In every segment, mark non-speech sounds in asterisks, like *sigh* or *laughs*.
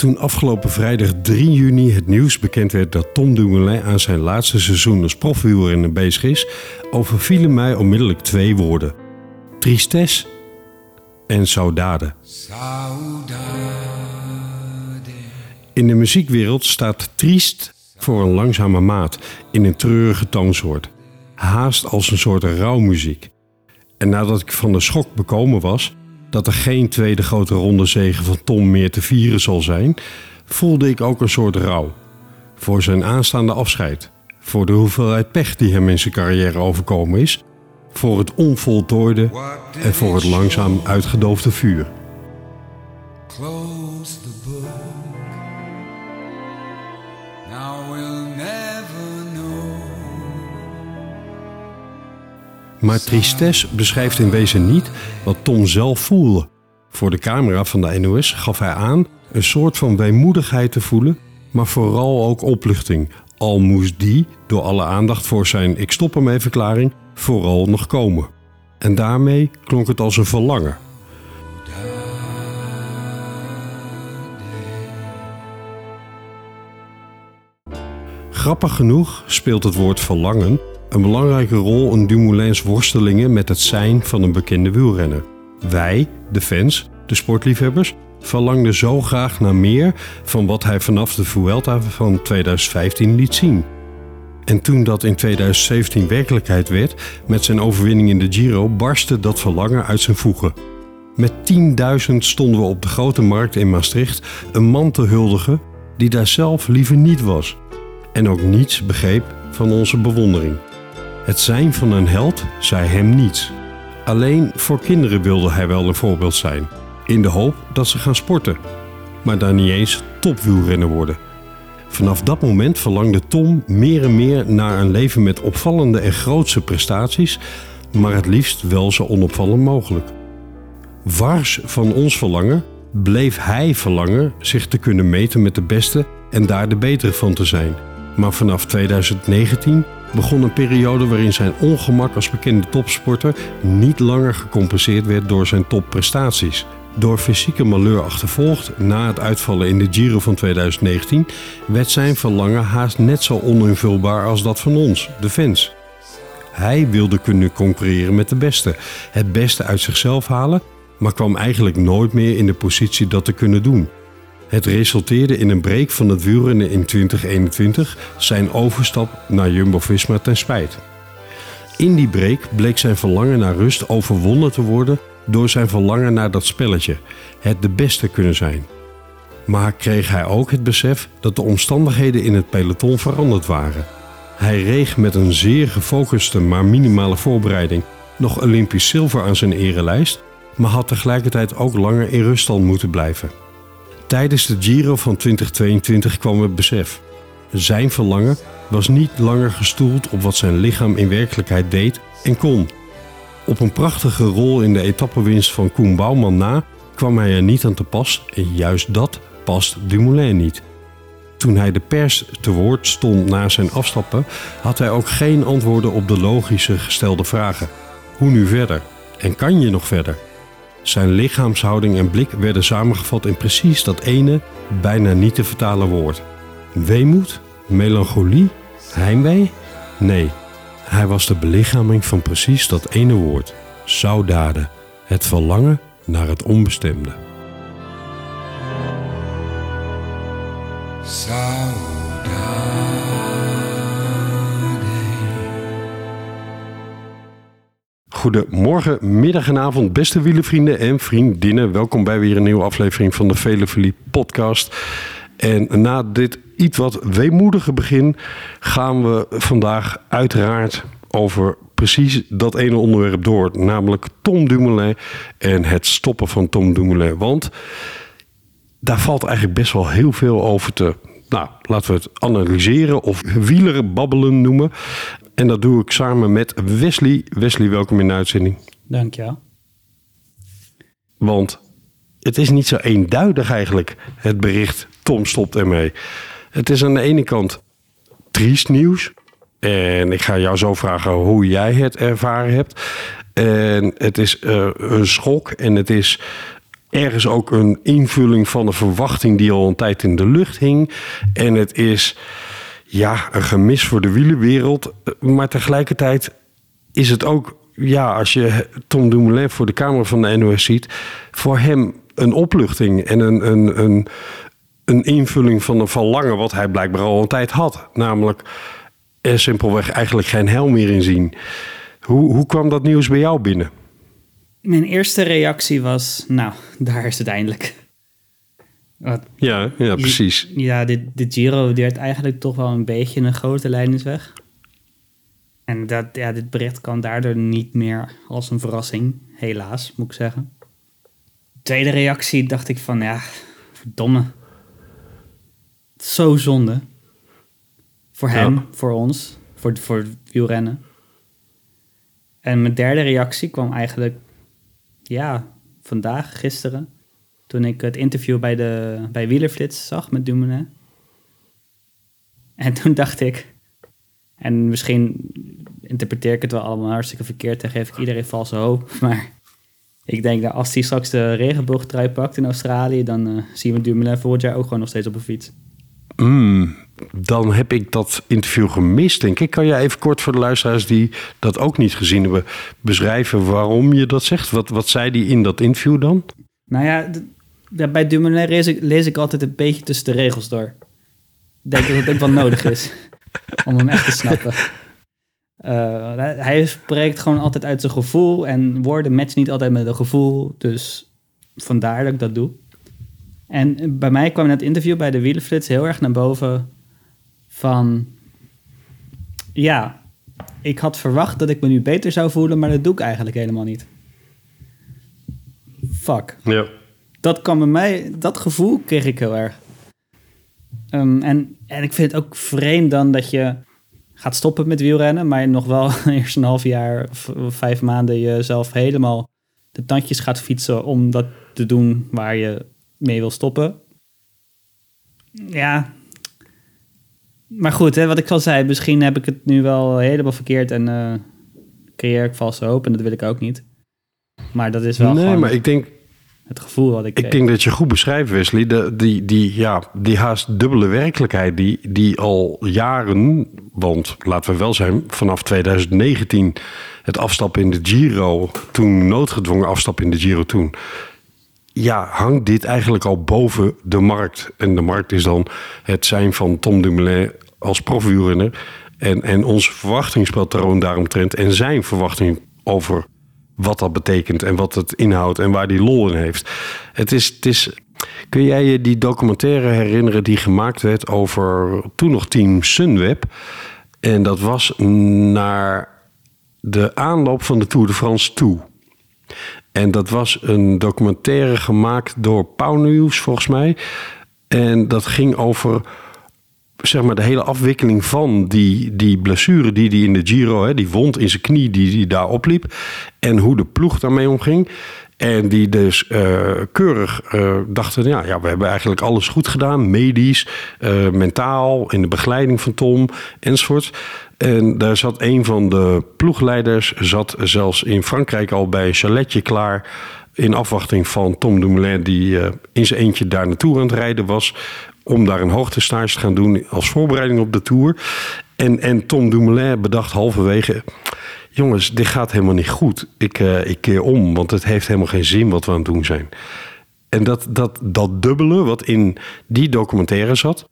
Toen afgelopen vrijdag 3 juni het nieuws bekend werd dat Tom Dumoulin aan zijn laatste seizoen als profwielrenner bezig is, overvielen mij onmiddellijk twee woorden: tristesse en saudade. In de muziekwereld staat triest voor een langzame maat in een treurige toonsoort, haast als een soort rouwmuziek. En nadat ik van de schok bekomen was, dat er geen tweede grote ronde zegen van Tom meer te vieren zal zijn, voelde ik ook een soort rouw. Voor zijn aanstaande afscheid, voor de hoeveelheid pech die hem in zijn carrière overkomen is, voor het onvoltooide en voor het langzaam uitgedoofde vuur. Maar tristesse beschrijft in wezen niet wat Tom zelf voelde. Voor de camera van de NOS gaf hij aan een soort van weemoedigheid te voelen, maar vooral ook opluchting. Al moest die, door alle aandacht voor zijn ik stop ermee verklaring, vooral nog komen. En daarmee klonk het als een verlangen. Grappig genoeg speelt het woord verlangen een belangrijke rol in Dumoulin's worstelingen met het zijn van een bekende wielrenner. Wij, de fans, de sportliefhebbers, verlangden zo graag naar meer van wat hij vanaf de Vuelta van 2015 liet zien. En toen dat in 2017 werkelijkheid werd, met zijn overwinning in de Giro, barstte dat verlangen uit zijn voegen. Met 10.000 stonden we op de grote markt in Maastricht een man te huldigen die daar zelf liever niet was. En ook niets begreep van onze bewondering. Het zijn van een held zei hem niets. Alleen voor kinderen wilde hij wel een voorbeeld zijn, in de hoop dat ze gaan sporten, maar daar niet eens topwielrenner worden. Vanaf dat moment verlangde Tom meer en meer naar een leven met opvallende en grootse prestaties, maar het liefst wel zo onopvallend mogelijk. Wars van ons verlangen bleef hij verlangen zich te kunnen meten met de beste en daar de betere van te zijn. Maar vanaf 2019 begon een periode waarin zijn ongemak als bekende topsporter niet langer gecompenseerd werd door zijn topprestaties. Door fysieke malheur achtervolgd na het uitvallen in de Giro van 2019 werd zijn verlangen haast net zo oninvulbaar als dat van ons, de fans. Hij wilde kunnen concurreren met de beste, het beste uit zichzelf halen, maar kwam eigenlijk nooit meer in de positie dat te kunnen doen. Het resulteerde in een break van het wielrennen in 2021, zijn overstap naar Jumbo-Visma ten spijt. In die break bleek zijn verlangen naar rust overwonnen te worden door zijn verlangen naar dat spelletje, het de beste kunnen zijn. Maar kreeg hij ook het besef dat de omstandigheden in het peloton veranderd waren. Hij reeg met een zeer gefocuste maar minimale voorbereiding nog Olympisch zilver aan zijn erelijst, maar had tegelijkertijd ook langer in ruststand moeten blijven. Tijdens de Giro van 2022 kwam het besef. Zijn verlangen was niet langer gestoeld op wat zijn lichaam in werkelijkheid deed en kon. Op een prachtige rol in de etappewinst van Koen Bouwman na kwam hij er niet aan te pas en juist dat past Dumoulin niet. Toen hij de pers te woord stond na zijn afstappen, had hij ook geen antwoorden op de logische gestelde vragen. Hoe nu verder? En kan je nog verder? Zijn lichaamshouding en blik werden samengevat in precies dat ene, bijna niet te vertalen woord. Weemoed? Melancholie? Heimwee? Nee, hij was de belichaming van precies dat ene woord. Saudade, het verlangen naar het onbestemde. Goedemorgen, middag en avond, beste wielenvrienden en vriendinnen. Welkom bij weer een nieuwe aflevering van de Vele podcast. En na dit iets wat weemoedige begin gaan we vandaag uiteraard over precies dat ene onderwerp door. Namelijk Tom Dumoulin en het stoppen van Tom Dumoulin. Want daar valt eigenlijk best wel heel veel over te... Nou, laten we het analyseren of wieleren babbelen noemen. En dat doe ik samen met Wesley. Wesley, welkom in de uitzending. Dank je. Want het is niet zo eenduidig eigenlijk, het bericht Tom stopt ermee. Het is aan de ene kant triest nieuws. En ik ga jou zo vragen hoe jij het ervaren hebt. En het is uh, een schok en het is ergens ook een invulling van de verwachting die al een tijd in de lucht hing. En het is ja, een gemis voor de wielenwereld. Maar tegelijkertijd is het ook, ja, als je Tom Dumoulin voor de Kamer van de NOS ziet, voor hem een opluchting en een, een, een, een invulling van een verlangen wat hij blijkbaar al een tijd had. Namelijk er simpelweg eigenlijk geen hel meer in zien. Hoe, hoe kwam dat nieuws bij jou binnen? Mijn eerste reactie was, nou, daar is het eindelijk. Ja, ja, precies. Ja, de, de Giro die eigenlijk toch wel een beetje een grote leidingsweg. En dat, ja, dit bericht kan daardoor niet meer als een verrassing, helaas, moet ik zeggen. Tweede reactie dacht ik van, ja, verdomme. Zo zonde. Voor hem, voor ons, voor, voor wielrennen. En mijn derde reactie kwam eigenlijk, ja, vandaag, gisteren. Toen ik het interview bij, de, bij Wielerflits zag met Dumoulin. En toen dacht ik, en misschien interpreteer ik het wel allemaal hartstikke verkeerd en geef ik iedereen valse hoop. *laughs* Maar ik denk dat als hij straks de regenboogtrui pakt in Australië, dan uh, zien we Dumoulin volgend jaar ook gewoon nog steeds op een fiets. Mm, dan heb ik dat interview gemist, denk ik. Kan jij even kort voor de luisteraars die dat ook niet gezien hebben, beschrijven waarom je dat zegt? Wat, wat zei die in dat interview dan? Nou ja, bij Dumoulin lees ik, lees ik altijd een beetje tussen de regels door. Ik denk dat het ook wel nodig is *laughs* om hem echt te snappen. Uh, hij spreekt gewoon altijd uit zijn gevoel en woorden matchen niet altijd met een gevoel. Dus vandaar dat ik dat doe. En bij mij kwam in het interview bij de Wielenflits heel erg naar boven van... Ja, ik had verwacht dat ik me nu beter zou voelen, maar dat doe ik eigenlijk helemaal niet. Fuck. Ja. Dat kwam bij mij, dat gevoel kreeg ik heel erg. Um, en, en ik vind het ook vreemd dan dat je gaat stoppen met wielrennen, maar nog wel *laughs* eerst een half jaar of vijf maanden jezelf helemaal de tandjes gaat fietsen om dat te doen waar je mee wil stoppen. Ja. Maar goed, hè, wat ik al zei, misschien heb ik het nu wel helemaal verkeerd en uh, creëer ik valse hoop en dat wil ik ook niet. Maar dat is wel. Nee, maar ik denk het gevoel wat ik. Ik denk dat je goed beschrijft, Wesley. De, die, die, ja, die haast dubbele werkelijkheid die, die al jaren, want laten we wel zijn, vanaf 2019 het afstappen in de Giro, toen noodgedwongen afstappen in de Giro toen. Ja, hangt dit eigenlijk al boven de markt. En de markt is dan het zijn van Tom Dumoulin als profwielrenner. En, en onze verwachtingspatroon daaromtrent en zijn verwachting over wat dat betekent en wat het inhoudt en waar die lol in heeft. Het is, het is, kun jij je die documentaire herinneren die gemaakt werd over toen nog team Sunweb? En dat was naar de aanloop van de Tour de France toe. En dat was een documentaire gemaakt door Pau News, volgens mij. En dat ging over zeg maar, de hele afwikkeling van die, die blessure die hij in de Giro, hè, die wond in zijn knie die hij daar opliep. En hoe de ploeg daarmee omging. En die dus uh, keurig uh, dachten, ja, ja, we hebben eigenlijk alles goed gedaan. Medisch, uh, mentaal, in de begeleiding van Tom, enzovoort. En daar zat een van de ploegleiders, zat zelfs in Frankrijk al bij een chaletje klaar in afwachting van Tom Dumoulin, die in zijn eentje daar naartoe aan het rijden was om daar een hoogtestage te gaan doen als voorbereiding op de Tour. En, en Tom Dumoulin bedacht halverwege... jongens, dit gaat helemaal niet goed. Ik, uh, ik keer om, want het heeft helemaal geen zin wat we aan het doen zijn. En dat, dat, dat dubbele wat in die documentaire zat...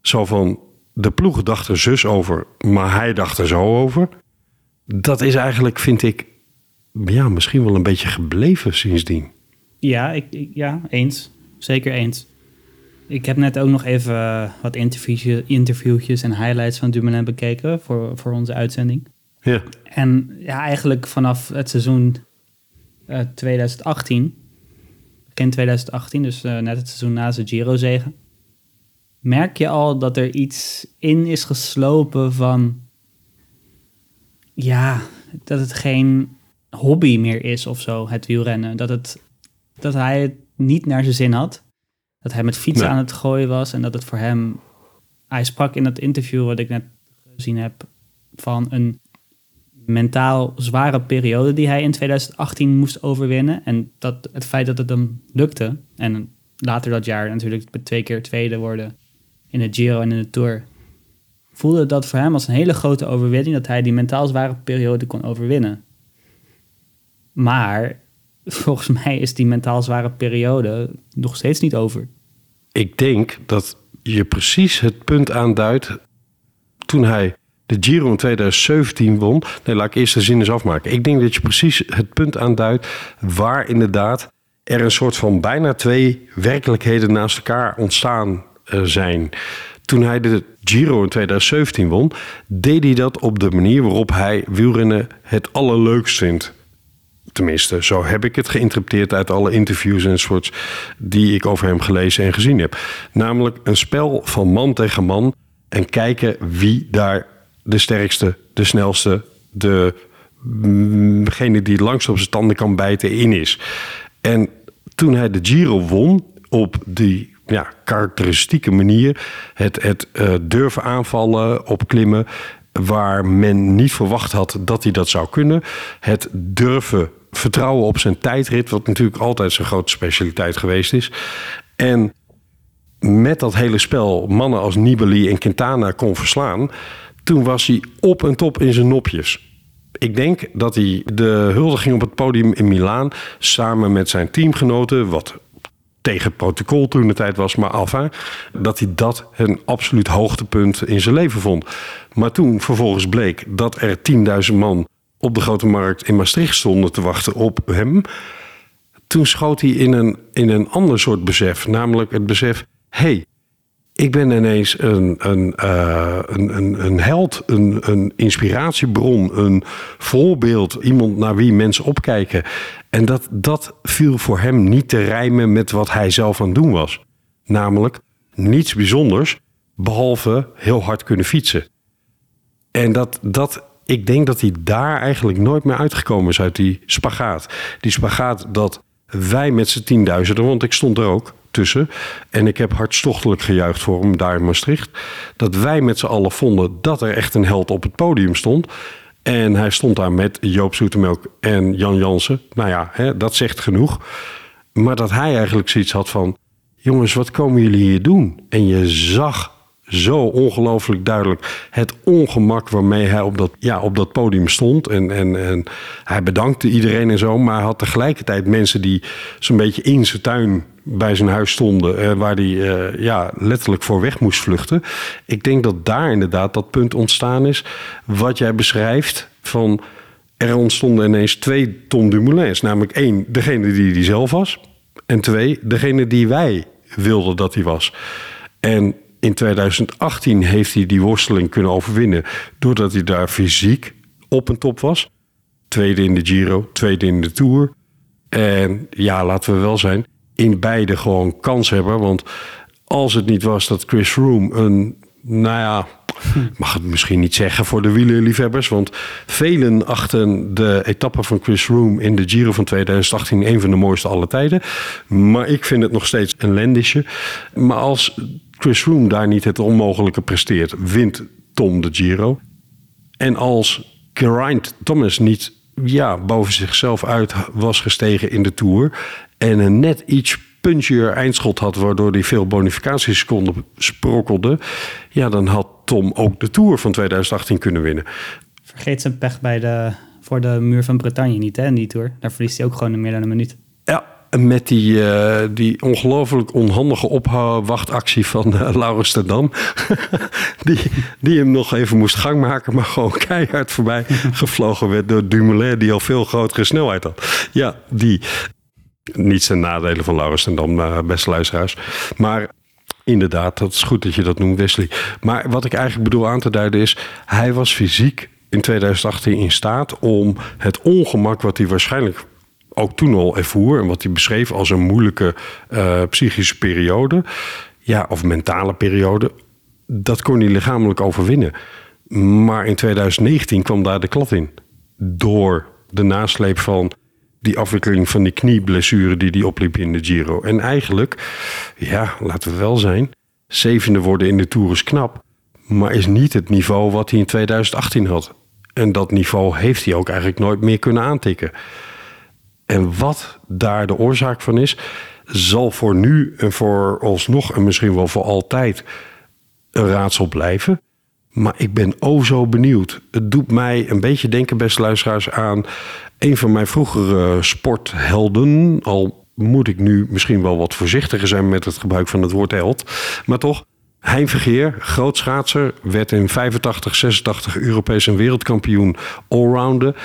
zo van, de ploeg dacht er zus over, maar hij dacht er zo over... dat is eigenlijk, vind ik, ja, misschien wel een beetje gebleven sindsdien. Ja, ik ja eens. Zeker eens. Ik heb net ook nog even eh, wat interviewtjes, interviewtjes en highlights van Dumoulin bekeken voor, voor onze uitzending. Ja. En ja, eigenlijk vanaf het seizoen uh, 2018, begin 2018, dus uh, net het seizoen na zijn Giro-zegen, merk je al dat er iets in is geslopen van, ja, dat het geen hobby meer is of zo, het wielrennen. Dat, het, dat hij het niet naar zijn zin had. Dat hij met fietsen aan het gooien was en dat het voor hem... Hij sprak in dat interview wat ik net gezien heb van een mentaal zware periode die hij in 2018 moest overwinnen. En dat het feit dat het hem lukte. En later dat jaar natuurlijk twee keer tweede worden in de Giro en in de Tour. Voelde dat voor hem als een hele grote overwinning dat hij die mentaal zware periode kon overwinnen. Maar *laughs* volgens mij is die mentaal zware periode nog steeds niet over. Ik denk dat je precies het punt aanduidt toen hij de Giro in 2017 won. Nee, laat ik eerst de zin eens afmaken. Ik denk dat je precies het punt aanduidt waar inderdaad er een soort van bijna twee werkelijkheden naast elkaar ontstaan uh, zijn. Toen hij de Giro in 2017 won, deed hij dat op de manier waarop hij wielrennen het allerleukst vindt. Tenminste, zo heb ik het geïnterpreteerd uit alle interviews en soorts die ik over hem gelezen en gezien heb. Namelijk een spel van man tegen man en kijken wie daar de sterkste, de snelste, de, degene die langst op zijn tanden kan bijten in is. En toen hij de Giro won op die ja, karakteristieke manier, het, het uh, durven aanvallen, opklimmen, waar men niet verwacht had dat hij dat zou kunnen, het durven vertrouwen op zijn tijdrit, wat natuurlijk altijd zijn grote specialiteit geweest is. En met dat hele spel mannen als Nibali en Quintana kon verslaan, toen was hij op en top in zijn nopjes. Ik denk dat hij de huldiging op het podium in Milaan samen met zijn teamgenoten, wat tegen protocol toen de tijd was, maar enfin, dat hij dat een absoluut hoogtepunt in zijn leven vond. Maar toen vervolgens bleek dat er 10.000 man op de grote markt in Maastricht stonden te wachten op hem. Toen schoot hij in een, in een ander soort besef, namelijk het besef: hey, ik ben ineens een, een, uh, een, een, een, held, een, een inspiratiebron, een voorbeeld, iemand naar wie mensen opkijken. En dat, dat viel voor hem niet te rijmen met wat hij zelf aan het doen was. Namelijk niets bijzonders, behalve heel hard kunnen fietsen. En dat, dat, ik denk dat hij daar eigenlijk nooit meer uitgekomen is uit die spagaat. Die spagaat dat wij met z'n tienduizenden, want ik stond er ook, tussen. En ik heb hartstochtelijk gejuicht voor hem daar in Maastricht. Dat wij met z'n allen vonden dat er echt een held op het podium stond. En hij stond daar met Joop Zoetemelk en Jan Jansen. Nou ja, hè, dat zegt genoeg. Maar dat hij eigenlijk zoiets had van... jongens, wat komen jullie hier doen? En je zag zo ongelooflijk duidelijk het ongemak waarmee hij op dat, ja, op dat podium stond. En, en, en hij bedankte iedereen en zo, maar had tegelijkertijd mensen die zo'n beetje in zijn tuin bij zijn huis stonden, eh, waar hij uh, ja, letterlijk voor weg moest vluchten. Ik denk dat daar inderdaad dat punt ontstaan is wat jij beschrijft van er ontstonden ineens twee Tom Dumoulins. Namelijk één, degene die hij zelf was. En twee, degene die wij wilden dat hij was. En in 2018 heeft hij die worsteling kunnen overwinnen. Doordat hij daar fysiek op en top was. Tweede in de Giro, tweede in de Tour. En ja, laten we wel zijn, in beide gewoon kans hebben. Want als het niet was dat Chris Room een, nou ja, mag het misschien niet zeggen voor de wielerliefhebbers. Want velen achten de etappe van Chris Room in de Giro van 2018 een van de mooiste alle tijden. Maar ik vind het nog steeds een lendisje. Maar als Chris Room daar niet het onmogelijke presteert, wint Tom de Giro. En als Geraint Thomas niet ja, boven zichzelf uit was gestegen in de Tour... en een net iets punchier eindschot had... waardoor hij veel bonificatieseconden sprokkelde... ja, dan had Tom ook de Tour van 2018 kunnen winnen. Vergeet zijn pech bij de, voor de muur van Bretagne niet, hè, in die Tour. Daar verliest hij ook gewoon in meer dan een minuut. Ja, met die, uh, die ongelooflijk onhandige opwachtactie van uh, Laurens Tendam. *laughs* die, die hem nog even moest gang maken, maar gewoon *laughs* keihard voorbij gevlogen werd door Dumoulin, die al veel grotere snelheid had. Ja, die. Niet zijn nadelen van Laurens Tendam, uh, beste luisteraars. Maar inderdaad, dat is goed dat je dat noemt, Wesley. Maar wat ik eigenlijk bedoel aan te duiden is, hij was fysiek in 2018 in staat om het ongemak wat hij waarschijnlijk ook toen al ervoer en wat hij beschreef als een moeilijke uh, psychische periode, ja, of mentale periode, dat kon hij lichamelijk overwinnen. Maar in 2019 kwam daar de klad in. Door de nasleep van die afwikkeling van die knieblessure die hij opliep in de Giro. En eigenlijk, ja, laten we wel zijn, zevende worden in de Tour is knap. maar is niet het niveau wat hij in 2018 had. En dat niveau heeft hij ook eigenlijk nooit meer kunnen aantikken. En wat daar de oorzaak van is, zal voor nu en voor alsnog en misschien wel voor altijd een raadsel blijven. Maar ik ben o zo benieuwd. Het doet mij een beetje denken, beste luisteraars, aan een van mijn vroegere sporthelden. Al moet ik nu misschien wel wat voorzichtiger zijn met het gebruik van het woord held. Maar toch, Hein Vergeer, groot schaatser, werd in 85, 86 Europees en wereldkampioen allrounder.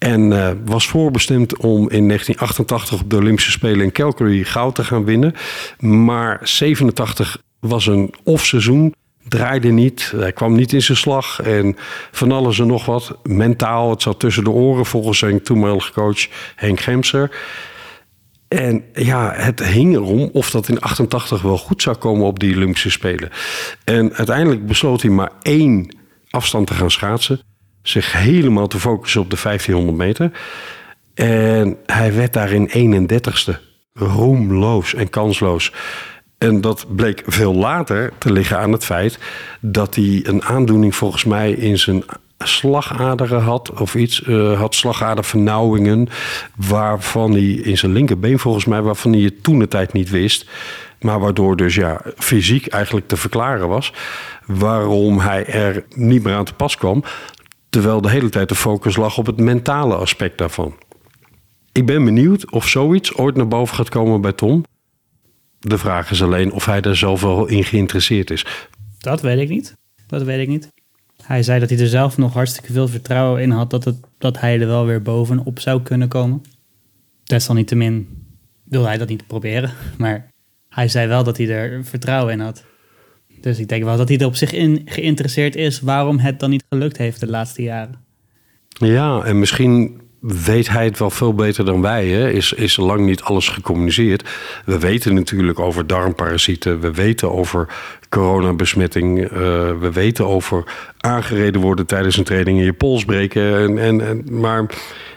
En uh, was voorbestemd om in 1988 op de Olympische Spelen in Calgary goud te gaan winnen. Maar 87 was een off-seizoen. Draaide niet, hij kwam niet in zijn slag en van alles en nog wat. Mentaal, het zat tussen de oren volgens zijn toenmalige coach Henk Gemser. En ja, het hing erom of dat in 88 wel goed zou komen op die Olympische Spelen. En uiteindelijk besloot hij maar één afstand te gaan schaatsen. Zich helemaal te focussen op de 1500 meter. En hij werd daarin 31ste. Roemloos en kansloos. En dat bleek veel later te liggen aan het feit dat hij een aandoening volgens mij in zijn slagaderen had of iets. Uh, had slagadervernauwingen waarvan hij in zijn linkerbeen volgens mij, waarvan hij het toen de tijd niet wist. Maar waardoor dus ja, fysiek eigenlijk te verklaren was waarom hij er niet meer aan te pas kwam. Terwijl de hele tijd de focus lag op het mentale aspect daarvan. Ik ben benieuwd of zoiets ooit naar boven gaat komen bij Tom. De vraag is alleen of hij daar zelf wel in geïnteresseerd is. Dat weet ik niet. Dat weet ik niet. Hij zei dat hij er zelf nog hartstikke veel vertrouwen in had dat, het, dat hij er wel weer bovenop zou kunnen komen. Desalniettemin wilde hij dat niet proberen, *laughs* maar hij zei wel dat hij er vertrouwen in had. Dus ik denk wel dat hij er op zich in geïnteresseerd is waarom het dan niet gelukt heeft de laatste jaren. Ja, en misschien weet hij het wel veel beter dan wij. Hè? Is, is lang niet alles gecommuniceerd. We weten natuurlijk over darmparasieten. We weten over coronabesmetting. Uh, we weten over aangereden worden tijdens een training in je pols breken. En, en, en, maar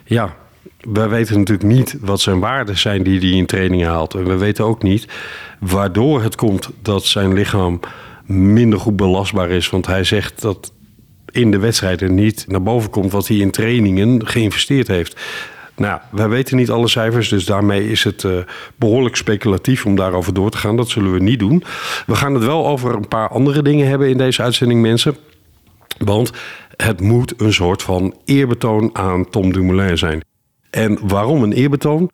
ja, wij weten natuurlijk niet wat zijn waarden zijn die hij in trainingen haalt. En we weten ook niet waardoor het komt dat zijn lichaam minder goed belastbaar is. Want hij zegt dat in de wedstrijden niet naar boven komt wat hij in trainingen geïnvesteerd heeft. Nou, wij weten niet alle cijfers, dus daarmee is het uh, behoorlijk speculatief om daarover door te gaan. Dat zullen we niet doen. We gaan het wel over een paar andere dingen hebben in deze uitzending, mensen. Want het moet een soort van eerbetoon aan Tom Dumoulin zijn. En waarom een eerbetoon?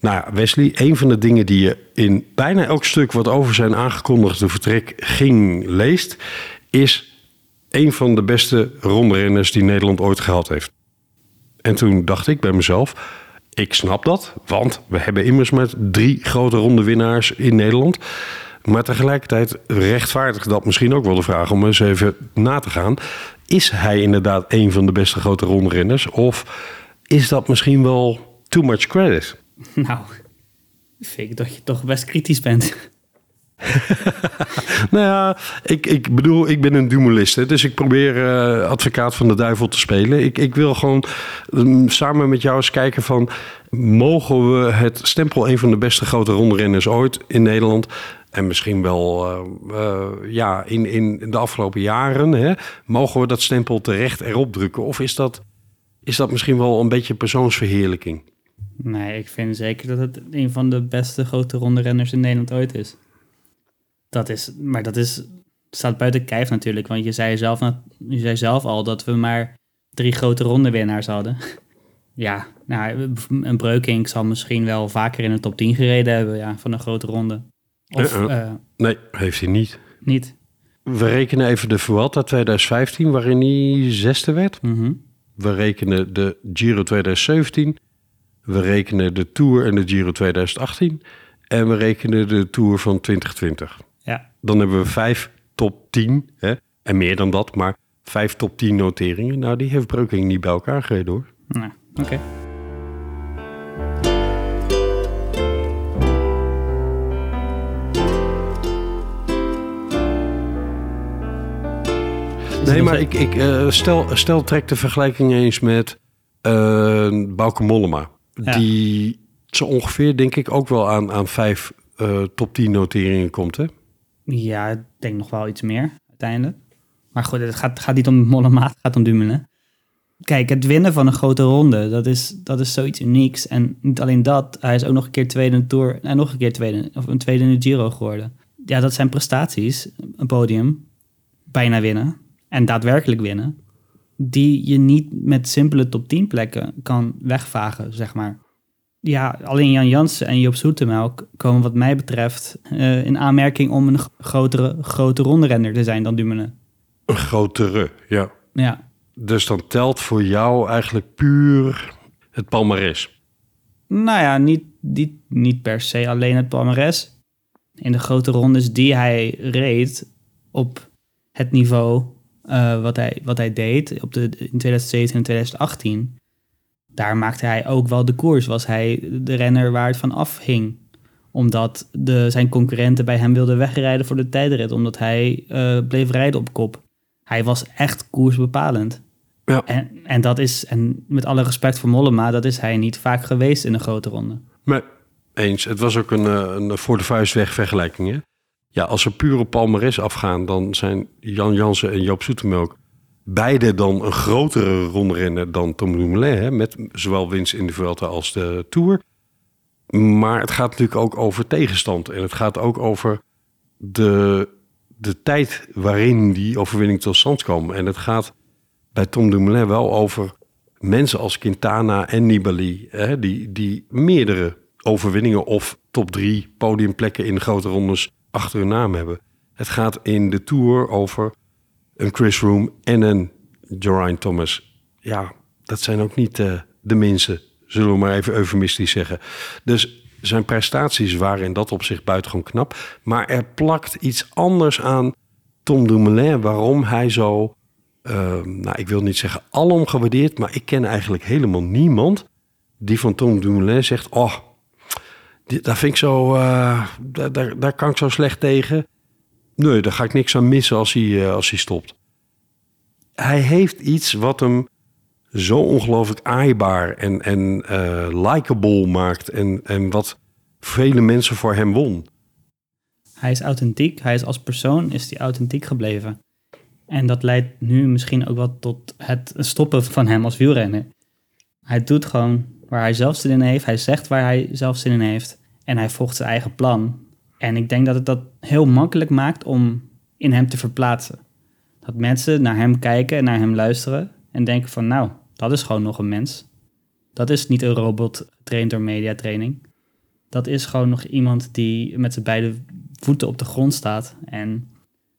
Nou Wesley, een van de dingen die je in bijna elk stuk wat over zijn aangekondigde vertrek ging leest, is een van de beste rondrenners die Nederland ooit gehad heeft. En toen dacht ik bij mezelf, ik snap dat, want we hebben immers met drie grote ronde winnaars in Nederland. Maar tegelijkertijd rechtvaardigt dat misschien ook wel de vraag om eens even na te gaan. Is hij inderdaad een van de beste grote rondrenners? Of is dat misschien wel too much credit? *laughs* Nou, vind dat je toch best kritisch bent. *laughs* nou ja, ik, ik bedoel, ik ben een dumulist. Dus ik probeer uh, advocaat van de duivel te spelen. Ik, ik wil gewoon um, samen met jou eens kijken van... mogen we het stempel een van de beste grote rondrenners ooit in Nederland... en misschien wel uh, uh, ja, in, in de afgelopen jaren... Hè, mogen we dat stempel terecht erop drukken? Of is dat, is dat misschien wel een beetje persoonsverheerlijking? Nee, ik vind zeker dat het een van de beste grote rondrenners in Nederland ooit is. Dat is, maar dat is, staat buiten kijf natuurlijk. Want je zei, zelf, je zei zelf al dat we maar drie grote rondewinnaars hadden. *laughs* ja, nou, een Breukink zal misschien wel vaker in de top 10 gereden hebben ja, van een grote ronde. Of, uh, uh, nee, heeft hij niet. Niet. We rekenen even de Vuelta 2015, waarin hij zesde werd. Mm -hmm. We rekenen de Giro 2017. We rekenen de Tour en de Giro 2018. En we rekenen de Tour van 2020. Ja. Dan hebben we vijf top 10. Hè? En meer dan dat, maar vijf top 10 noteringen. Nou, die heeft Breuking niet bij elkaar gereden hoor. Nou, oké. Okay. Nee, maar ik, ik uh, stel, stel trek de vergelijking eens met uh, Bauke Mollema. Ja. Die zo ongeveer, denk ik, ook wel aan, aan vijf uh, top 10 noteringen komt, hè? Ja, ik denk nog wel iets meer uiteindelijk. Maar goed, het gaat, gaat niet om Mollema, het gaat om Dumoulin. Kijk, het winnen van een grote ronde, dat is, dat is zoiets unieks. En niet alleen dat, hij is ook nog een keer tweede in de Tour en nog een keer tweede, of een tweede in de Giro geworden. Ja, dat zijn prestaties, een podium, bijna winnen en daadwerkelijk winnen, die je niet met simpele top 10 plekken kan wegvagen, zeg maar. Ja, alleen Jan Jansen en Joop Zoetemelk komen wat mij betreft uh, in aanmerking om een grotere, grote ronderenner te zijn dan Dumoulin. Een grotere, ja. Ja, dus dan telt voor jou eigenlijk puur het palmares? Nou ja, niet, niet, niet per se alleen het palmares. In de grote rondes die hij reed op het niveau uh, wat, hij, wat hij deed op de, in 2017 en 2018... daar maakte hij ook wel de koers. Was hij de renner waar het van afhing omdat de, zijn concurrenten bij hem wilden wegrijden voor de tijdrit. Omdat hij uh, bleef rijden op kop. Hij was echt koersbepalend. Ja. En, en dat is, en met alle respect voor Mollema, dat is hij niet vaak geweest in een grote ronde. Nee, eens. Het was ook een, eh, een voor de vuist weg vergelijking. Hè? Ja, als ze puur op palmares afgaan, dan zijn Jan Jansen en Joop Zoetemelk beide dan een grotere rondrenner dan Tom Dumoulin. Hè? Met zowel winst in de Vuelta als de Tour. Maar het gaat natuurlijk ook over tegenstand. En het gaat ook over de, de tijd waarin die overwinning tot stand kwam. En het gaat bij Tom Dumoulin wel over mensen als Quintana en Nibali, hè, die, die meerdere overwinningen of top drie podiumplekken in grote rondes achter hun naam hebben. Het gaat in de Tour over een Chris Froome en een Geraint Thomas. Ja, dat zijn ook niet uh, de minste, zullen we maar even eufemistisch zeggen. Dus zijn prestaties waren in dat opzicht buitengewoon knap. Maar er plakt iets anders aan Tom Dumoulin, waarom hij zo Ehm, nou, ik wil niet zeggen alom gewaardeerd, maar ik ken eigenlijk helemaal niemand die van Tom Dumoulin zegt: Oh, daar vind ik zo, uh, daar, daar, kan ik zo slecht tegen. Nee, daar ga ik niks aan missen als hij, uh, als hij stopt. Hij heeft iets wat hem zo ongelooflijk aaibaar en, en uh, likable maakt. En, en wat vele mensen voor hem won. Hij is authentiek. Hij is als persoon is hij authentiek gebleven. En dat leidt nu misschien ook wel tot het stoppen van hem als wielrenner. Hij doet gewoon waar hij zelf zin in heeft. Hij zegt waar hij zelf zin in heeft. En hij volgt zijn eigen plan. En ik denk dat het dat heel makkelijk maakt om in hem te verplaatsen. Dat mensen naar hem kijken en naar hem luisteren en denken van nou, dat is gewoon nog een mens. Dat is niet een robot getraind door mediatraining. Dat is gewoon nog iemand die met zijn beide voeten op de grond staat en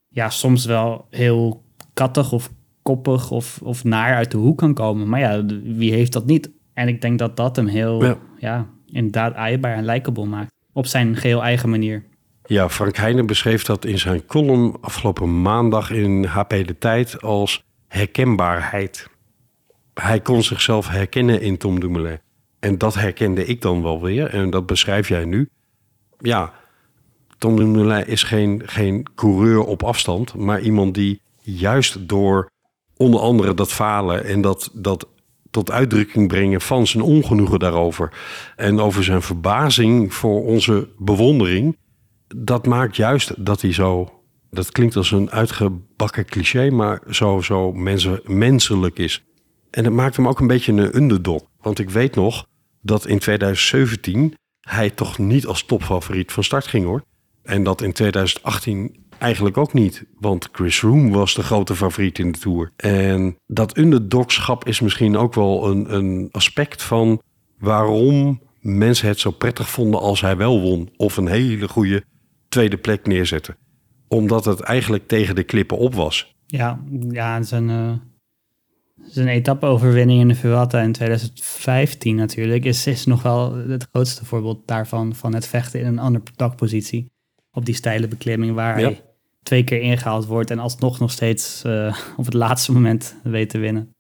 ja, soms wel heel kattig of koppig of, of naar uit de hoek kan komen. Maar ja, wie heeft dat niet? En ik denk dat dat hem heel, ja, ja inderdaad aaibaar en likable maakt. Op zijn geheel eigen manier. Ja, Frank Heijnen beschreef dat in zijn column afgelopen maandag in HP De Tijd als herkenbaarheid. Hij kon zichzelf herkennen in Tom Dumoulin. En dat herkende ik dan wel weer. En dat beschrijf jij nu. Ja, Tom Dumoulin is geen, geen coureur op afstand, maar iemand die juist door onder andere dat falen en dat, dat tot uitdrukking brengen van zijn ongenoegen daarover en over zijn verbazing voor onze bewondering, dat maakt juist dat hij zo, dat klinkt als een uitgebakken cliché, maar zo, zo mensen, menselijk is. En het maakt hem ook een beetje een underdog. Want ik weet nog dat in 2017 hij toch niet als topfavoriet van start ging hoor. En dat in 2018 eigenlijk ook niet. Want Chris Froome was de grote favoriet in de Tour. En dat underdogschap is misschien ook wel een, een aspect van waarom mensen het zo prettig vonden als hij wel won. Of een hele goede tweede plek neerzetten. Omdat het eigenlijk tegen de klippen op was. Ja, ja zijn, uh, zijn etappe-overwinning in de Vuelta in 2015 natuurlijk... Is, is nog wel het grootste voorbeeld daarvan... van het vechten in een underdog-positie op die steile beklimming waar hij twee keer ingehaald wordt en alsnog nog steeds uh, op het laatste moment weet te winnen.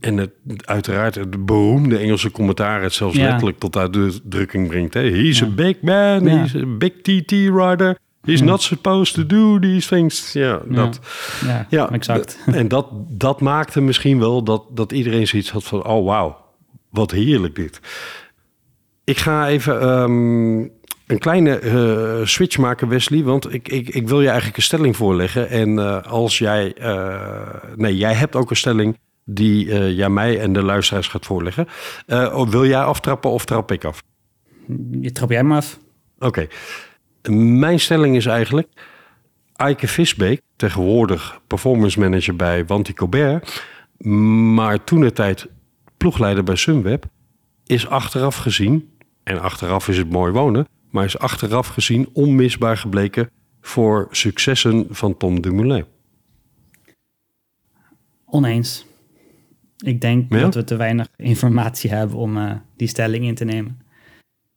En het, uiteraard het beroemde Engelse commentaar het zelfs letterlijk tot uitdrukking brengt. Hè? He's a big man, he's a big TT rider. He's not supposed to do these things. Ja, dat, ja, ja, exact. En dat, dat maakte misschien wel dat, dat iedereen zoiets had van... oh, wauw, wat heerlijk dit. Ik ga even um, een kleine eh, switch maken, Wesley. Want ik, ik, ik wil je eigenlijk een stelling voorleggen. En eh, als jij. eh, nee, jij hebt ook een stelling die jij mij en de luisteraars gaat voorleggen. Oh, wil jij aftrappen of trap ik af? Je trap jij maar af. Oké. Mijn stelling is eigenlijk... Eike Visbeek, tegenwoordig performance manager bij Wanty Colbert... maar toen de tijd ploegleider bij Sunweb... is achteraf gezien, en achteraf is het mooi wonen... maar is achteraf gezien onmisbaar gebleken... voor successen van Tom Dumoulin. Oneens. Ik denk Ja? dat we te weinig informatie hebben om eh, die stelling in te nemen.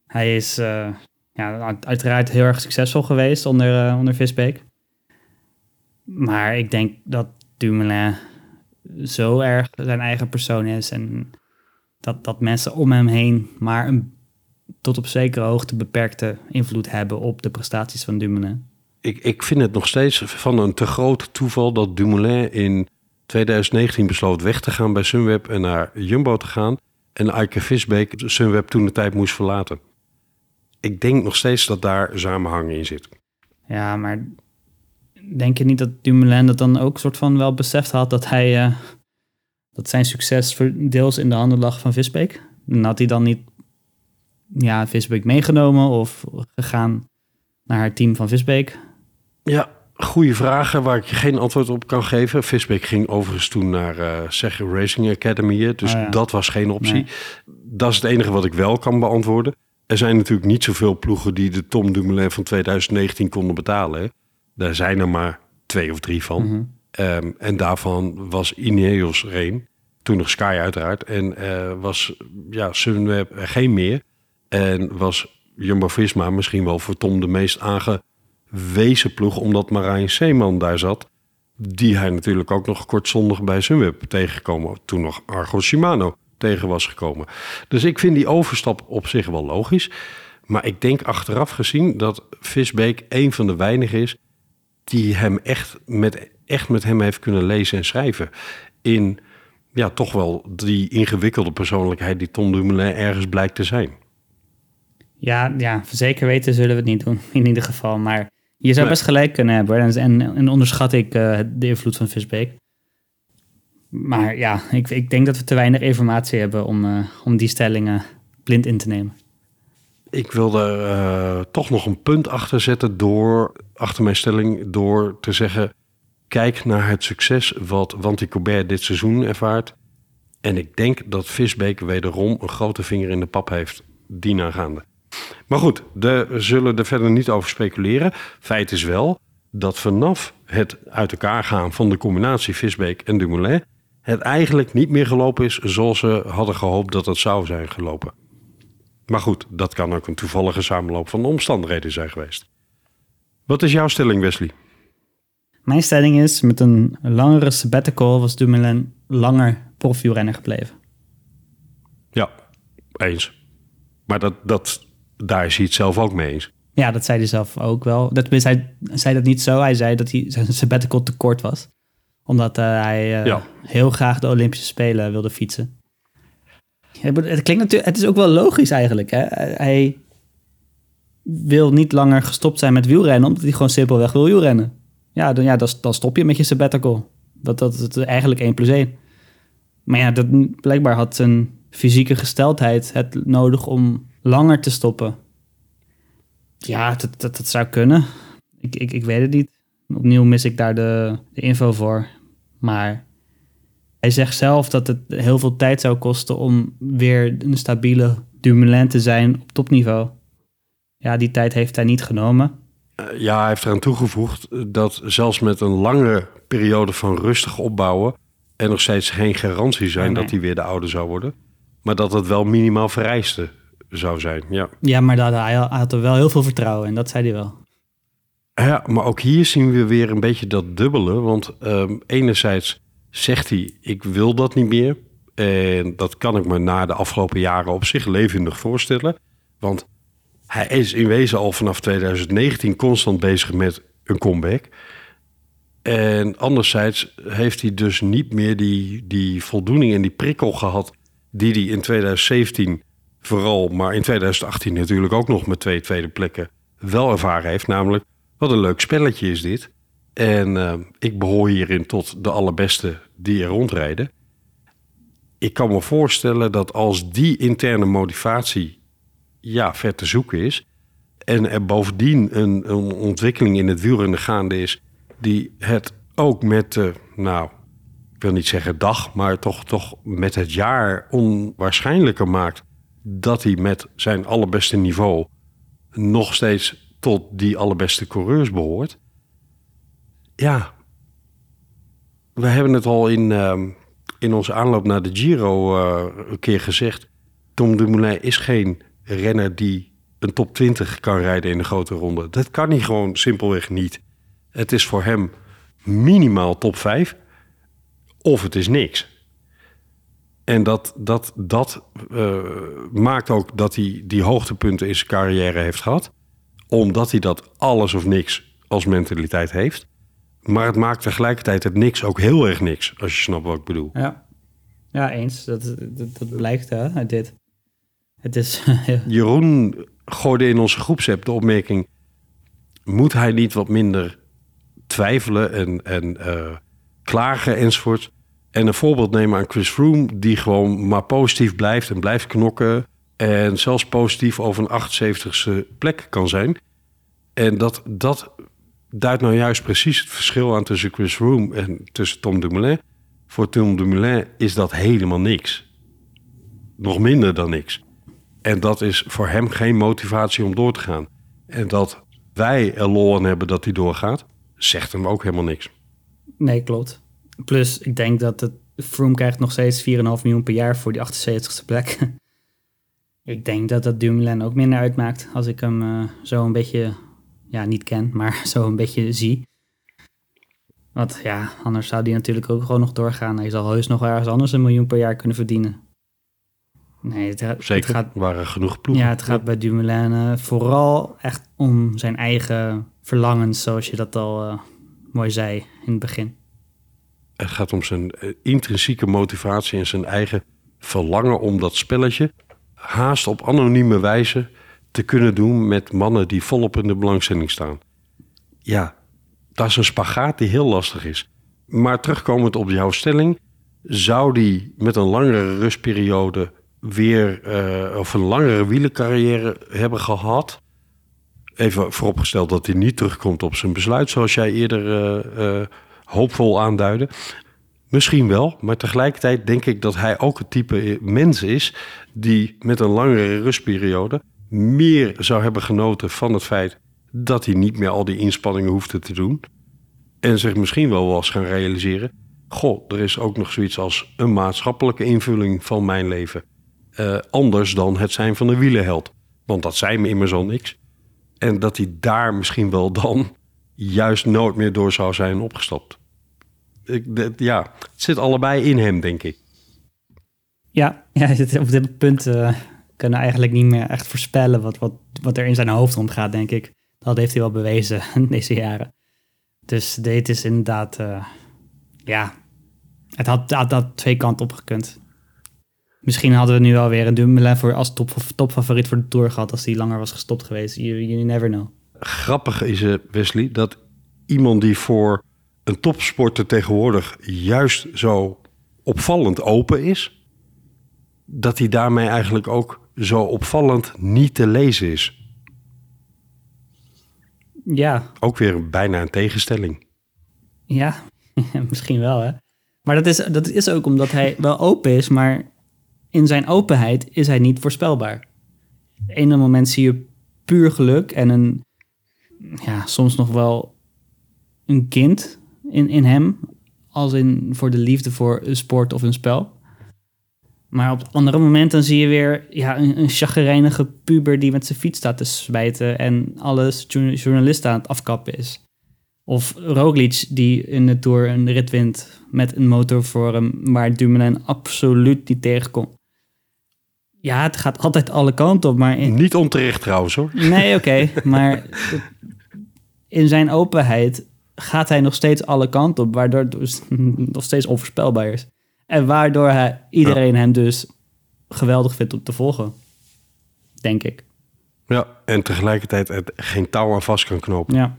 Hij is eh, ja, uit- uiteraard heel erg succesvol geweest onder, eh, onder Visbeek. Maar ik denk dat Dumoulin zo erg zijn eigen persoon is en dat, dat mensen om hem heen maar een tot op zekere hoogte beperkte invloed hebben op de prestaties van Dumoulin. Ik, ik vind het nog steeds van een te groot toeval... dat Dumoulin in 2019 besloot weg te gaan bij Sunweb... en naar Jumbo te gaan... en Eike Visbeek Sunweb toen de tijd moest verlaten. Ik denk nog steeds dat daar samenhang in zit. Ja, maar denk je niet dat Dumoulin dat dan ook soort van wel beseft had dat hij eh, dat zijn succes deels in de handen lag van Visbeek? En had hij dan niet ja, Visbeek meegenomen of gegaan naar het team van Visbeek? Ja, goede vragen waar ik je geen antwoord op kan geven. Visbeek ging overigens toen naar Zeg Racing Academy, dus Oh ja. dat was geen optie. Nee. Dat is het enige wat ik wel kan beantwoorden. Er zijn natuurlijk niet zoveel ploegen die de Tom Dumoulin van 2019 konden betalen. Hè. Daar zijn er maar twee of drie van. Mhm. Ehm, en daarvan was Ineos er een. Toen nog Sky uiteraard. En eh, was ja, Sunweb er geen meer. En was Jumbo-Visma misschien wel voor Tom de meest aangewezen ploeg... omdat Marijn Seeman daar zat. Die hij natuurlijk ook nog kortzondig bij Sunweb tegengekomen. Toen nog Argo Shimano tegen was gekomen. Dus ik vind die overstap op zich wel logisch. Maar ik denk achteraf gezien dat Visbeek een van de weinigen is die hem echt met, echt met hem heeft kunnen lezen en schrijven. In ja, toch wel die ingewikkelde persoonlijkheid die Tom Dumoulin ergens blijkt te zijn. Ja, ja, zeker weten zullen we het niet doen, in ieder geval. Maar je zou Nee. best gelijk kunnen hebben. hoor. En, en, onderschat ik eh, de invloed van Visbeek. Maar ja, ik, ik denk dat we te weinig informatie hebben om, eh, om die stellingen blind in te nemen. Ik wilde eh, toch nog een punt achter zetten door, achter mijn stelling, door te zeggen: kijk naar het succes wat Wanty Colbert dit seizoen ervaart. En ik denk dat Visbeek wederom een grote vinger in de pap heeft, dienaangaande. Maar goed, we zullen er verder niet over speculeren. Feit is wel dat vanaf het uit elkaar gaan van de combinatie Visbeek en Dumoulin... het eigenlijk niet meer gelopen is zoals ze hadden gehoopt dat het zou zijn gelopen. Maar goed, dat kan ook een toevallige samenloop van omstandigheden zijn geweest. Wat is jouw stelling, Wesley? Mijn stelling is, met een langere sabbatical was Dumoulin langer profielrenner gebleven. Ja, eens. Maar dat, dat, daar is hij het zelf ook mee eens. Ja, dat zei hij zelf ook wel. Dat, tenminste, hij zei dat niet zo. Hij zei dat hij zijn sabbatical te kort was. Omdat eh, hij eh, Ja. heel graag de Olympische Spelen wilde fietsen. Het klinkt natuurlijk, het is ook wel logisch eigenlijk. Hè? Hij wil niet langer gestopt zijn met wielrennen, omdat hij gewoon simpelweg wil wielrennen. Ja, dan, ja, dan, dan stop je met je sabbatical. Dat, dat, dat is eigenlijk 1 plus 1. Maar ja, dat, blijkbaar had zijn fysieke gesteldheid het nodig om langer te stoppen. Ja, dat, dat, dat zou kunnen. Ik, ik, ik weet het niet. Opnieuw mis ik daar de, de info voor. Maar hij zegt zelf dat het heel veel tijd zou kosten om weer een stabiele Dumoulin te zijn op topniveau. Ja, die tijd heeft hij niet genomen. Eh, ja, hij heeft eraan toegevoegd dat zelfs met een lange periode van rustig opbouwen... er nog steeds geen garantie zijn Nee, nee. dat hij weer de oude zou worden. Maar dat het wel minimaal vereiste zou zijn, ja. Ja, maar dat, hij had er wel heel veel vertrouwen in, dat zei hij wel. Ja, maar ook hier zien we weer een beetje dat dubbele. Want ehm, enerzijds zegt hij, ik wil dat niet meer. En dat kan ik me na de afgelopen jaren op zich levendig voorstellen. Want hij is in wezen al vanaf 2019 constant bezig met een comeback. En anderzijds heeft hij dus niet meer die, die voldoening en die prikkel gehad... die hij in 2017 vooral, maar in 2018 natuurlijk ook nog met twee tweede plekken wel ervaren heeft. Namelijk, wat een leuk spelletje is dit. En eh, ik behoor hierin tot de allerbeste die er rondrijden. Ik kan me voorstellen dat als die interne motivatie ja, ver te zoeken is... en er bovendien een, een ontwikkeling in het wielrennen gaande is... die het ook met, uh, nou, ik wil niet zeggen dag... maar toch, toch met het jaar onwaarschijnlijker maakt... dat hij met zijn allerbeste niveau nog steeds tot die allerbeste coureurs behoort ja, we hebben het al in, uh, in onze aanloop naar de Giro uh, een keer gezegd. Tom Dumoulin is geen renner die een top 20 kan rijden in de grote ronde. Dat kan hij gewoon simpelweg niet. Het is voor hem minimaal top 5 of het is niks. En dat, dat, dat uh, maakt ook dat hij die hoogtepunten in zijn carrière heeft gehad. Omdat hij dat alles of niks als mentaliteit heeft. Maar het maakt tegelijkertijd het niks ook heel erg niks, als je snapt wat ik bedoel. Ja, ja eens. Dat, dat, dat blijkt hè, uit dit. Het is, *laughs* Jeroen gooide in onze groepsapp de opmerking... moet hij niet wat minder twijfelen en, en uh, klagen enzovoort... en een voorbeeld nemen aan Chris Froome... die gewoon maar positief blijft en blijft knokken... en zelfs positief over een 78ste plek kan zijn... En dat, dat duidt nou juist precies het verschil aan tussen Chris Froome en tussen Tom Dumoulin. Voor Tom Dumoulin is dat helemaal niks. Nog minder dan niks. En dat is voor hem geen motivatie om door te gaan. En dat wij er lol aan hebben dat hij doorgaat, zegt hem ook helemaal niks. Nee, klopt. Plus, ik denk dat het Froome krijgt nog steeds 4,5 miljoen per jaar voor die 78ste plek. *laughs* ik denk dat dat Dumoulin ook minder uitmaakt als ik hem uh, zo een beetje ja, niet ken, *laughs* maar zo een beetje zie. Want ja, anders zou die natuurlijk ook gewoon nog doorgaan. Hij zal heus nog ergens anders een miljoen per jaar kunnen verdienen. Nee, het, Zeker, het gaat, waren genoeg ploegen. Ja, het gaat bij Dumoulin uh, vooral echt om zijn eigen verlangens, zoals je dat al uh, mooi zei in het begin. Het gaat om zijn uh, intrinsieke motivatie en zijn eigen verlangen om dat spelletje haast op anonieme wijze te kunnen doen met mannen die volop in de belangstelling staan. Ja, dat is een spagaat die heel lastig is. Maar terugkomend op jouw stelling, zou die met een langere rustperiode weer uh, of een langere wielencarrière hebben gehad? Even vooropgesteld dat hij niet terugkomt op zijn besluit, zoals jij eerder uh, hoopvol aanduidde. Misschien wel, maar tegelijkertijd denk ik dat hij ook het type mens is die met een langere rustperiode meer zou hebben genoten van het feit dat hij niet meer al die inspanningen hoefde te doen. En zich misschien wel was gaan realiseren: Goh, er is ook nog zoiets als een maatschappelijke invulling van mijn leven. Uh, anders dan het zijn van de wielenheld. Want dat zei me immers al niks. En dat hij daar misschien wel dan juist nooit meer door zou zijn opgestapt. Ik, ja, het zit allebei in hem, denk ik. Ja, ja *laughs* op dit punt uh, kunnen eigenlijk niet meer echt voorspellen wat, wat, wat er in zijn hoofd omgaat, denk ik. Dat heeft hij wel bewezen *laughs* deze jaren. Dus dit is inderdaad, uh, ja, het had, had, twee kanten op gekund. Misschien hadden we nu alweer een Dumoulin voor als top, topfavoriet voor de Tour gehad als hij langer was gestopt geweest. You, you never know. Grappig is, Wesley, dat iemand die voor een topsporter tegenwoordig juist zo opvallend open is, dat hij daarmee eigenlijk ook zo opvallend niet te lezen is. Ja. Ook weer bijna een tegenstelling. Ja, *laughs* misschien wel hè. Maar dat is, dat is ook omdat hij wel open is, maar in zijn openheid is hij niet voorspelbaar. ene moment zie je puur geluk en een, ja, soms nog wel een kind in, in hem, als in voor de liefde voor een sport of een spel. Maar op andere momenten zie je weer ja, een, een chagrijnige puber die met zijn fiets staat te spijten en alles journalisten aan het afkappen is. Of Roglic die in de Tour een rit wint met een motor voor hem waar Dumoulin absoluut niet tegenkomt. Ja, het gaat altijd alle kanten op, maar... In... Niet onterecht trouwens hoor. Nee, oké, okay, *laughs* maar in zijn openheid gaat hij nog steeds alle kanten op, waardoor het dus *laughs* nog steeds onvoorspelbaar is. En waardoor hij, iedereen ja. hem dus geweldig vindt om te volgen. denk ik. Ja, en tegelijkertijd er geen touw aan vast kan knopen. Ja.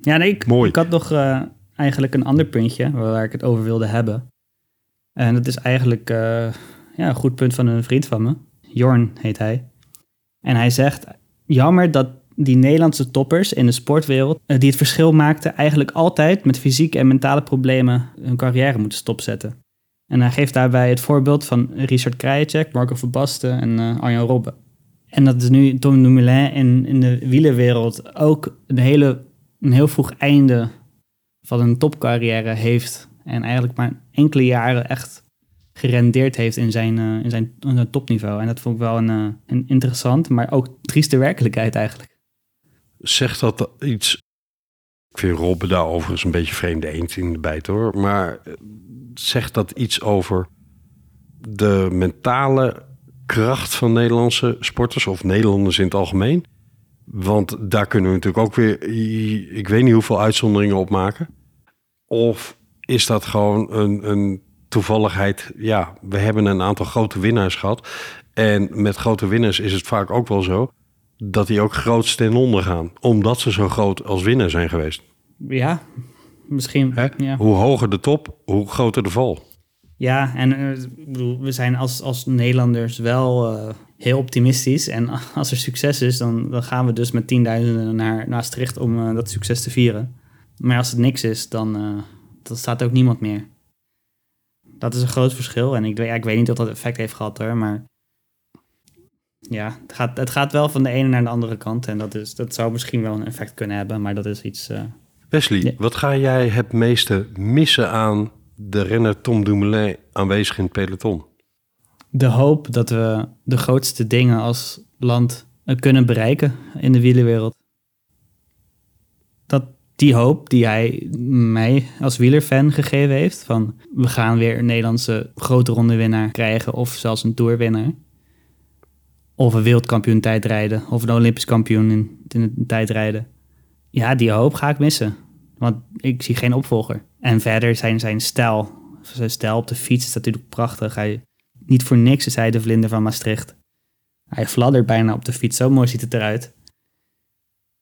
Ja, nee, ik, Mooi. ik had nog eh, eigenlijk een ander puntje waar ik het over wilde hebben. En dat is eigenlijk eh, ja, een goed punt van een vriend van me. Jorn heet hij. En hij zegt, jammer dat die Nederlandse toppers in de sportwereld... eh, die het verschil maakten, eigenlijk altijd met fysieke en mentale problemen... hun carrière moeten stopzetten. En hij geeft daarbij het voorbeeld van Richard Krajicek, Marco van en eh, Arjan Robben. En dat is nu Tom Dumoulin in, in de wielerwereld ook een, hele, een heel vroeg einde van een topcarrière heeft. En eigenlijk maar enkele jaren echt gerendeerd heeft in zijn, eh, in zijn, topniveau. En dat vond ik wel een, een interessant, maar ook trieste werkelijkheid eigenlijk. Zegt dat iets... Ik vind Robben daar overigens een beetje vreemde eend in de bijt hoor. Maar eh, zegt dat iets over de mentale kracht van Nederlandse sporters of Nederlanders in het algemeen? Want daar kunnen we natuurlijk ook weer, ik weet niet hoeveel uitzonderingen op maken. Of is dat gewoon een, een toevalligheid? Ja, we hebben een aantal grote winnaars gehad. En met grote winnaars is het vaak ook wel zo dat die ook groot ten onder gaan. Omdat ze zo groot als winnaar zijn geweest. Ja, misschien. Ja. Hoe hoger de top, hoe groter de val. Ja, en eh, bedoel, we zijn als, als Nederlanders wel eh, heel optimistisch. En *laughs* als er succes is, dan, dan gaan we dus met tienduizenden naar naar Maastricht om eh, dat succes te vieren. Maar als het niks is, dan, dan staat ook niemand meer. Dat is een groot verschil. En ik, ja, ik weet niet of dat effect heeft gehad hoor, maar ja, het gaat, het gaat wel van de ene naar de andere kant. En dat, is, dat zou misschien wel een effect kunnen hebben, maar dat is iets... eh, Wesley, Ja. wat ga jij het meeste missen aan de renner Tom Dumoulin aanwezig in het peloton? de hoop dat we de grootste dingen als land eh, kunnen bereiken in de wielerwereld. Dat die hoop die hij mij als wielerfan gegeven heeft, van we gaan weer een Nederlandse grote ronde winnaar krijgen of zelfs een toerwinnaar. Of een wereldkampioen tijdrijden of een olympisch kampioen in, in tijdrijden. Ja, die hoop ga ik missen. Want ik zie geen opvolger. En verder zijn zijn stijl, zijn stijl op de fiets is natuurlijk prachtig. Hij, niet voor niks is hij de vlinder van Maastricht. Hij fladdert bijna op de fiets, zo mooi ziet het eruit.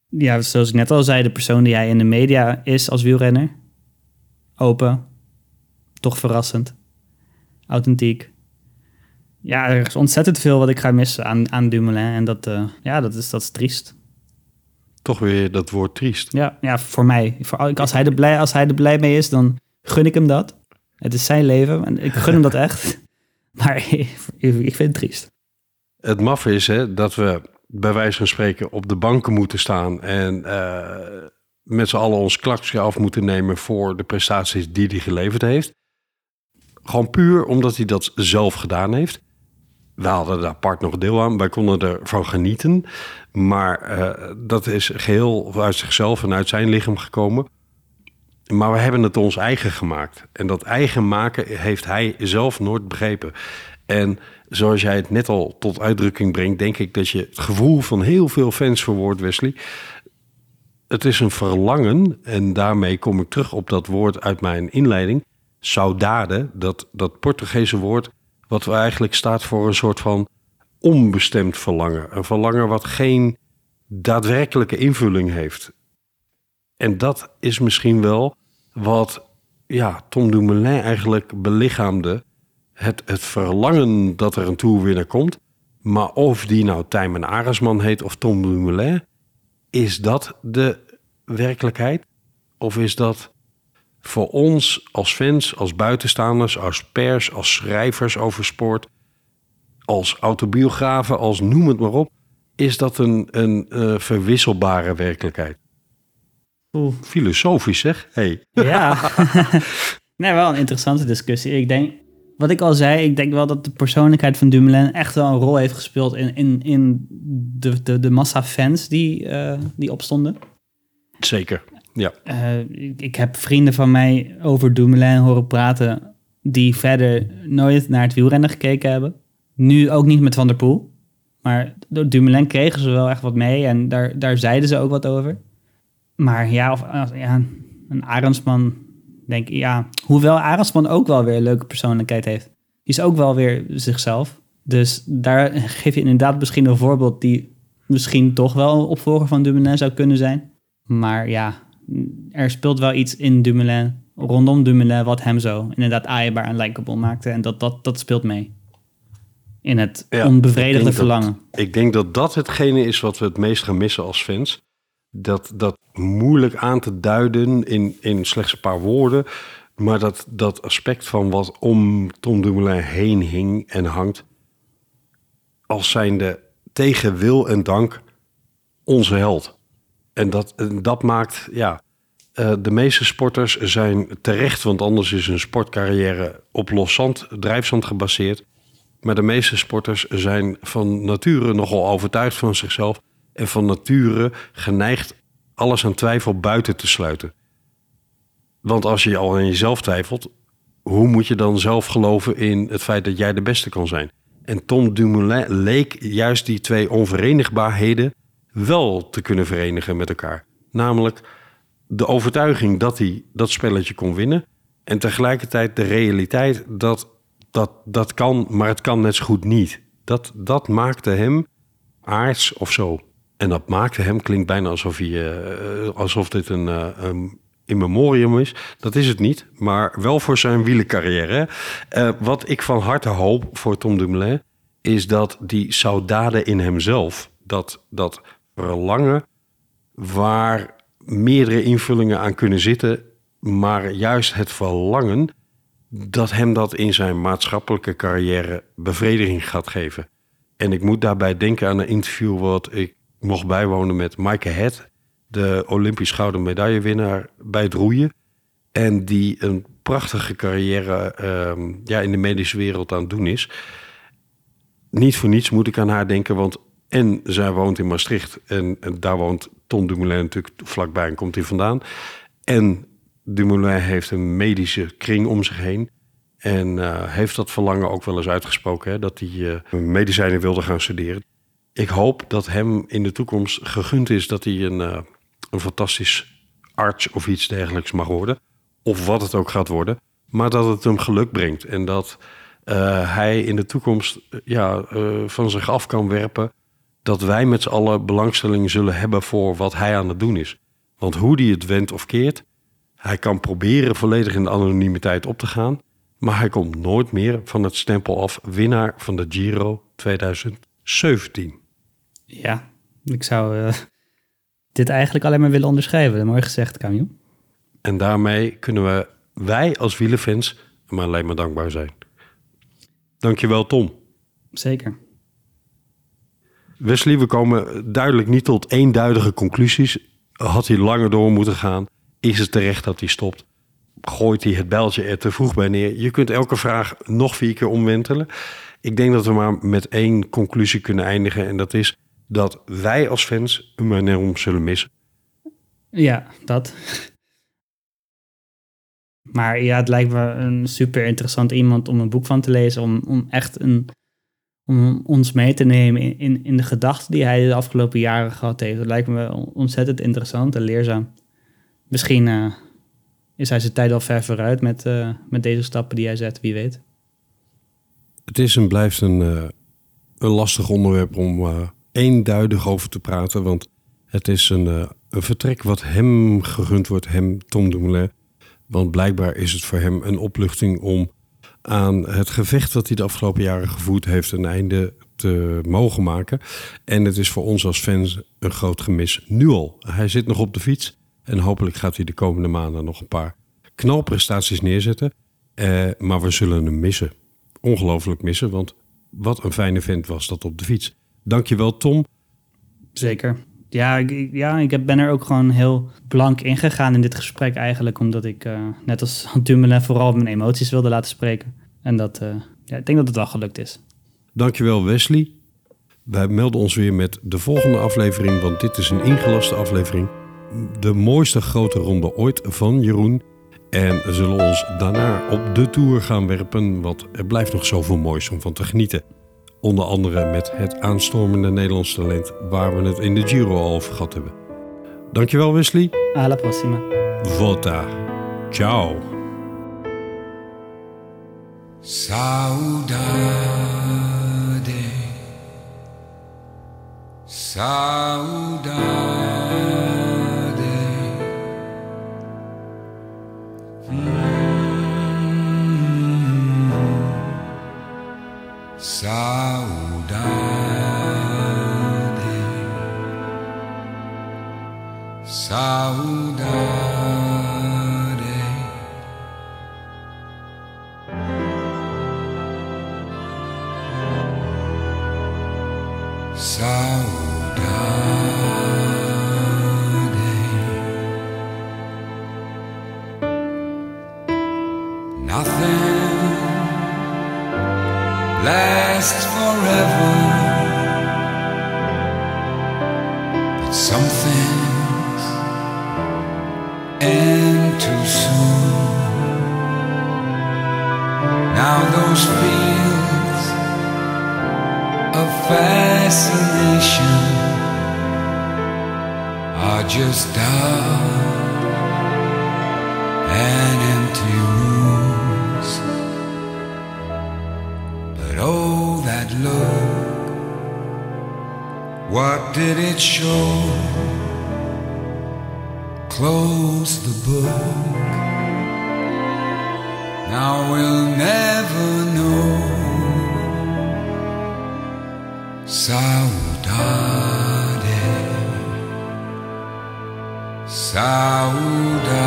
Ja, zoals ik net al zei, de persoon die hij in de media is als wielrenner. Open, toch verrassend, authentiek. Ja, er is ontzettend veel wat ik ga missen aan, aan Dumoulin. En dat, eh, ja, dat, is, dat is triest. Toch weer dat woord triest. Ja, ja voor mij. Voor, als, hij er blij, als hij er blij mee is, dan gun ik hem dat. Het is zijn leven en ik gun hem dat echt. *laughs* Maar *laughs* ik vind het triest. Het maffe is hè, dat we bij wijze van spreken op de banken moeten staan en eh, met z'n allen ons klakje af moeten nemen voor de prestaties die hij geleverd heeft. Gewoon puur omdat hij dat zelf gedaan heeft. We hadden daar apart nog deel aan. Wij konden ervan genieten. Maar eh, dat is geheel uit zichzelf en uit zijn lichaam gekomen. Maar we hebben het ons eigen gemaakt. En dat eigen maken heeft hij zelf nooit begrepen. En zoals jij het net al tot uitdrukking brengt, denk ik dat je het gevoel van heel veel fans verwoordt, Wesley. Het is een verlangen, en daarmee kom ik terug op dat woord uit mijn inleiding. Saudade, dat, dat Portugese woord, wat eigenlijk staat voor een soort van onbestemd verlangen. Een verlangen wat geen daadwerkelijke invulling heeft. En dat is misschien wel wat ja, Tom Dumoulin eigenlijk belichaamde. Het, het verlangen dat er een toerwinnaar komt. Maar of die nou Tijmen Aresman heet of Tom Dumoulin... is dat de werkelijkheid? Of is dat voor ons als fans, als buitenstaanders... als pers, als schrijvers over sport... als autobiografen, als noem het maar op... is dat een, een eh, verwisselbare werkelijkheid? Oeh. Filosofisch zeg. Hey. Ja. *laughs* *laughs* nee, wel een interessante discussie. Ik denk, wat ik al zei, ik denk wel dat de persoonlijkheid van Dumoulin echt wel een rol heeft gespeeld in, in, in de, de, de massa fans die, eh, die opstonden. Zeker, ja. Eh, ik, heb vrienden van mij over Dumoulin horen praten die verder nooit naar het wielrennen gekeken hebben. Nu ook niet met Van der Poel. Maar door Dumoulin kregen ze wel echt wat mee en daar, daar zeiden ze ook wat over. Maar ja, of, ja een Arendsman, denk ik, ja. Hoewel Arendsman ook wel weer een leuke persoonlijkheid heeft. Die is ook wel weer zichzelf. Dus daar *laughs* geef je inderdaad misschien een voorbeeld die misschien toch wel een opvolger van Dumoulin zou kunnen zijn. Maar ja, er speelt wel iets in Dumoulin, rondom Dumoulin, wat hem zo inderdaad aaibaar en likable maakte. En dat, dat, dat speelt mee. In het Ja, onbevredigde ik verlangen. Dat, ik denk dat dat hetgene is wat we het meest gaan missen als fans. Dat, dat moeilijk aan te duiden in, in slechts een paar woorden. Maar dat, dat aspect van wat om Tom Dumoulin heen hing en hangt. Als zijnde tegen wil en dank onze held. En dat, en dat maakt, ja, eh, de meeste sporters zijn terecht, want anders is hun sportcarrière op los zand, drijfzand gebaseerd. Maar de meeste sporters zijn van nature nogal overtuigd van zichzelf en van nature geneigd alles aan twijfel buiten te sluiten. Want als je al aan jezelf twijfelt, hoe moet je dan zelf geloven in het feit dat jij de beste kan zijn? En Tom Dumoulin leek juist die twee onverenigbaarheden wel te kunnen verenigen met elkaar. Namelijk de overtuiging dat hij dat spelletje kon winnen. En tegelijkertijd de realiteit dat dat, dat kan, maar het kan net zo goed niet. Dat, dat maakte hem aards of zo. En dat maakte hem, klinkt bijna alsof, hij, eh, alsof dit een, eh, memoriam is. Dat is het niet, maar wel voor zijn wielencarrière. Eh, wat ik van harte hoop voor Tom Dumoulin... is dat die saudade in hemzelf, dat, dat verlangen... waar meerdere invullingen aan kunnen zitten... maar juist het verlangen dat hem dat in zijn maatschappelijke carrière bevrediging gaat geven. En ik moet daarbij denken aan een interview wat ik mocht bijwonen met Maaike Het, de Olympisch gouden medaillewinnaar bij het roeien. En die een prachtige carrière ehm, ja, in de medische wereld aan het doen is. Niet voor niets moet ik aan haar denken, want en zij woont in Maastricht. En, daar woont Tom Dumoulin natuurlijk vlakbij en komt hij vandaan. En Dumoulin heeft een medische kring om zich heen. En eh, heeft dat verlangen ook wel eens uitgesproken, hè, dat hij eh, medicijnen wilde gaan studeren. Ik hoop dat hem in de toekomst gegund is dat hij een, eh, een fantastisch arts of iets dergelijks mag worden. Of wat het ook gaat worden. Maar dat het hem geluk brengt. En dat hij in de toekomst ja, van zich af kan werpen. Dat wij met z'n allen belangstelling zullen hebben voor wat hij aan het doen is. Want hoe die het wendt of keert, hij kan proberen volledig in de anonimiteit op te gaan. Maar hij komt nooit meer van het stempel af winnaar van de Giro 2017. Ja, ik zou eh, dit eigenlijk alleen maar willen onderschrijven. Mooi gezegd, Camille. En daarmee kunnen we, wij als wielenfans, hem alleen maar dankbaar zijn. Dankjewel Tom. Zeker. Wesley, we komen duidelijk niet tot eenduidige conclusies. Had hij langer door moeten gaan? Is het terecht dat hij stopt? Gooit hij het bijltje er te vroeg bij neer? Je kunt elke vraag nog vier keer omwentelen. Ik denk dat we maar met één conclusie kunnen eindigen. En dat is dat wij als fans hem enorm zullen missen. Ja, dat. Maar ja, het lijkt me een super interessant iemand om een boek van te lezen. Om, om echt een, om ons mee te nemen in, in, in de gedachten die hij de afgelopen jaren gehad heeft. Het lijkt me ontzettend interessant en leerzaam. Misschien eh, is hij zijn tijd al ver vooruit met, eh, met deze stappen die hij zet, wie weet. Het is en blijft een, eh, een lastig onderwerp om eenduidig over te praten. Want het is een, een vertrek wat hem gegund wordt, hem, Tom Dumoulin. Want blijkbaar is het voor hem een opluchting om aan het gevecht dat hij de afgelopen jaren gevoerd heeft een einde te mogen maken. En het is voor ons als fans een groot gemis nu al. Hij zit nog op de fiets en hopelijk gaat hij de komende maanden nog een paar knalprestaties neerzetten. Eh, maar we zullen hem missen. Ongelooflijk missen, want wat een fijne vent was dat op de fiets. Dankjewel Tom. Zeker. Ja, ik, ja, ik ben er ook gewoon heel blank ingegaan in dit gesprek eigenlijk. Omdat ik, eh, net als *laughs* Dumoulin, vooral mijn emoties wilde laten spreken. En dat, eh, ja, ik denk dat het wel gelukt is. Dankjewel Wesley. Wij melden ons weer met de volgende aflevering, want dit is een ingelaste aflevering. De mooiste grote ronde ooit van Jeroen. En we zullen ons daarna op de Tour gaan werpen, want er blijft nog zoveel moois om van te genieten. Onder andere met het aanstormende Nederlandse talent waar we het in de Giro al over gehad hebben. Dankjewel Wesley. Alla prossima. Vota. Ciao. Saudade. Saudade. Close the book. Now we'll never know. Saudade, saudade.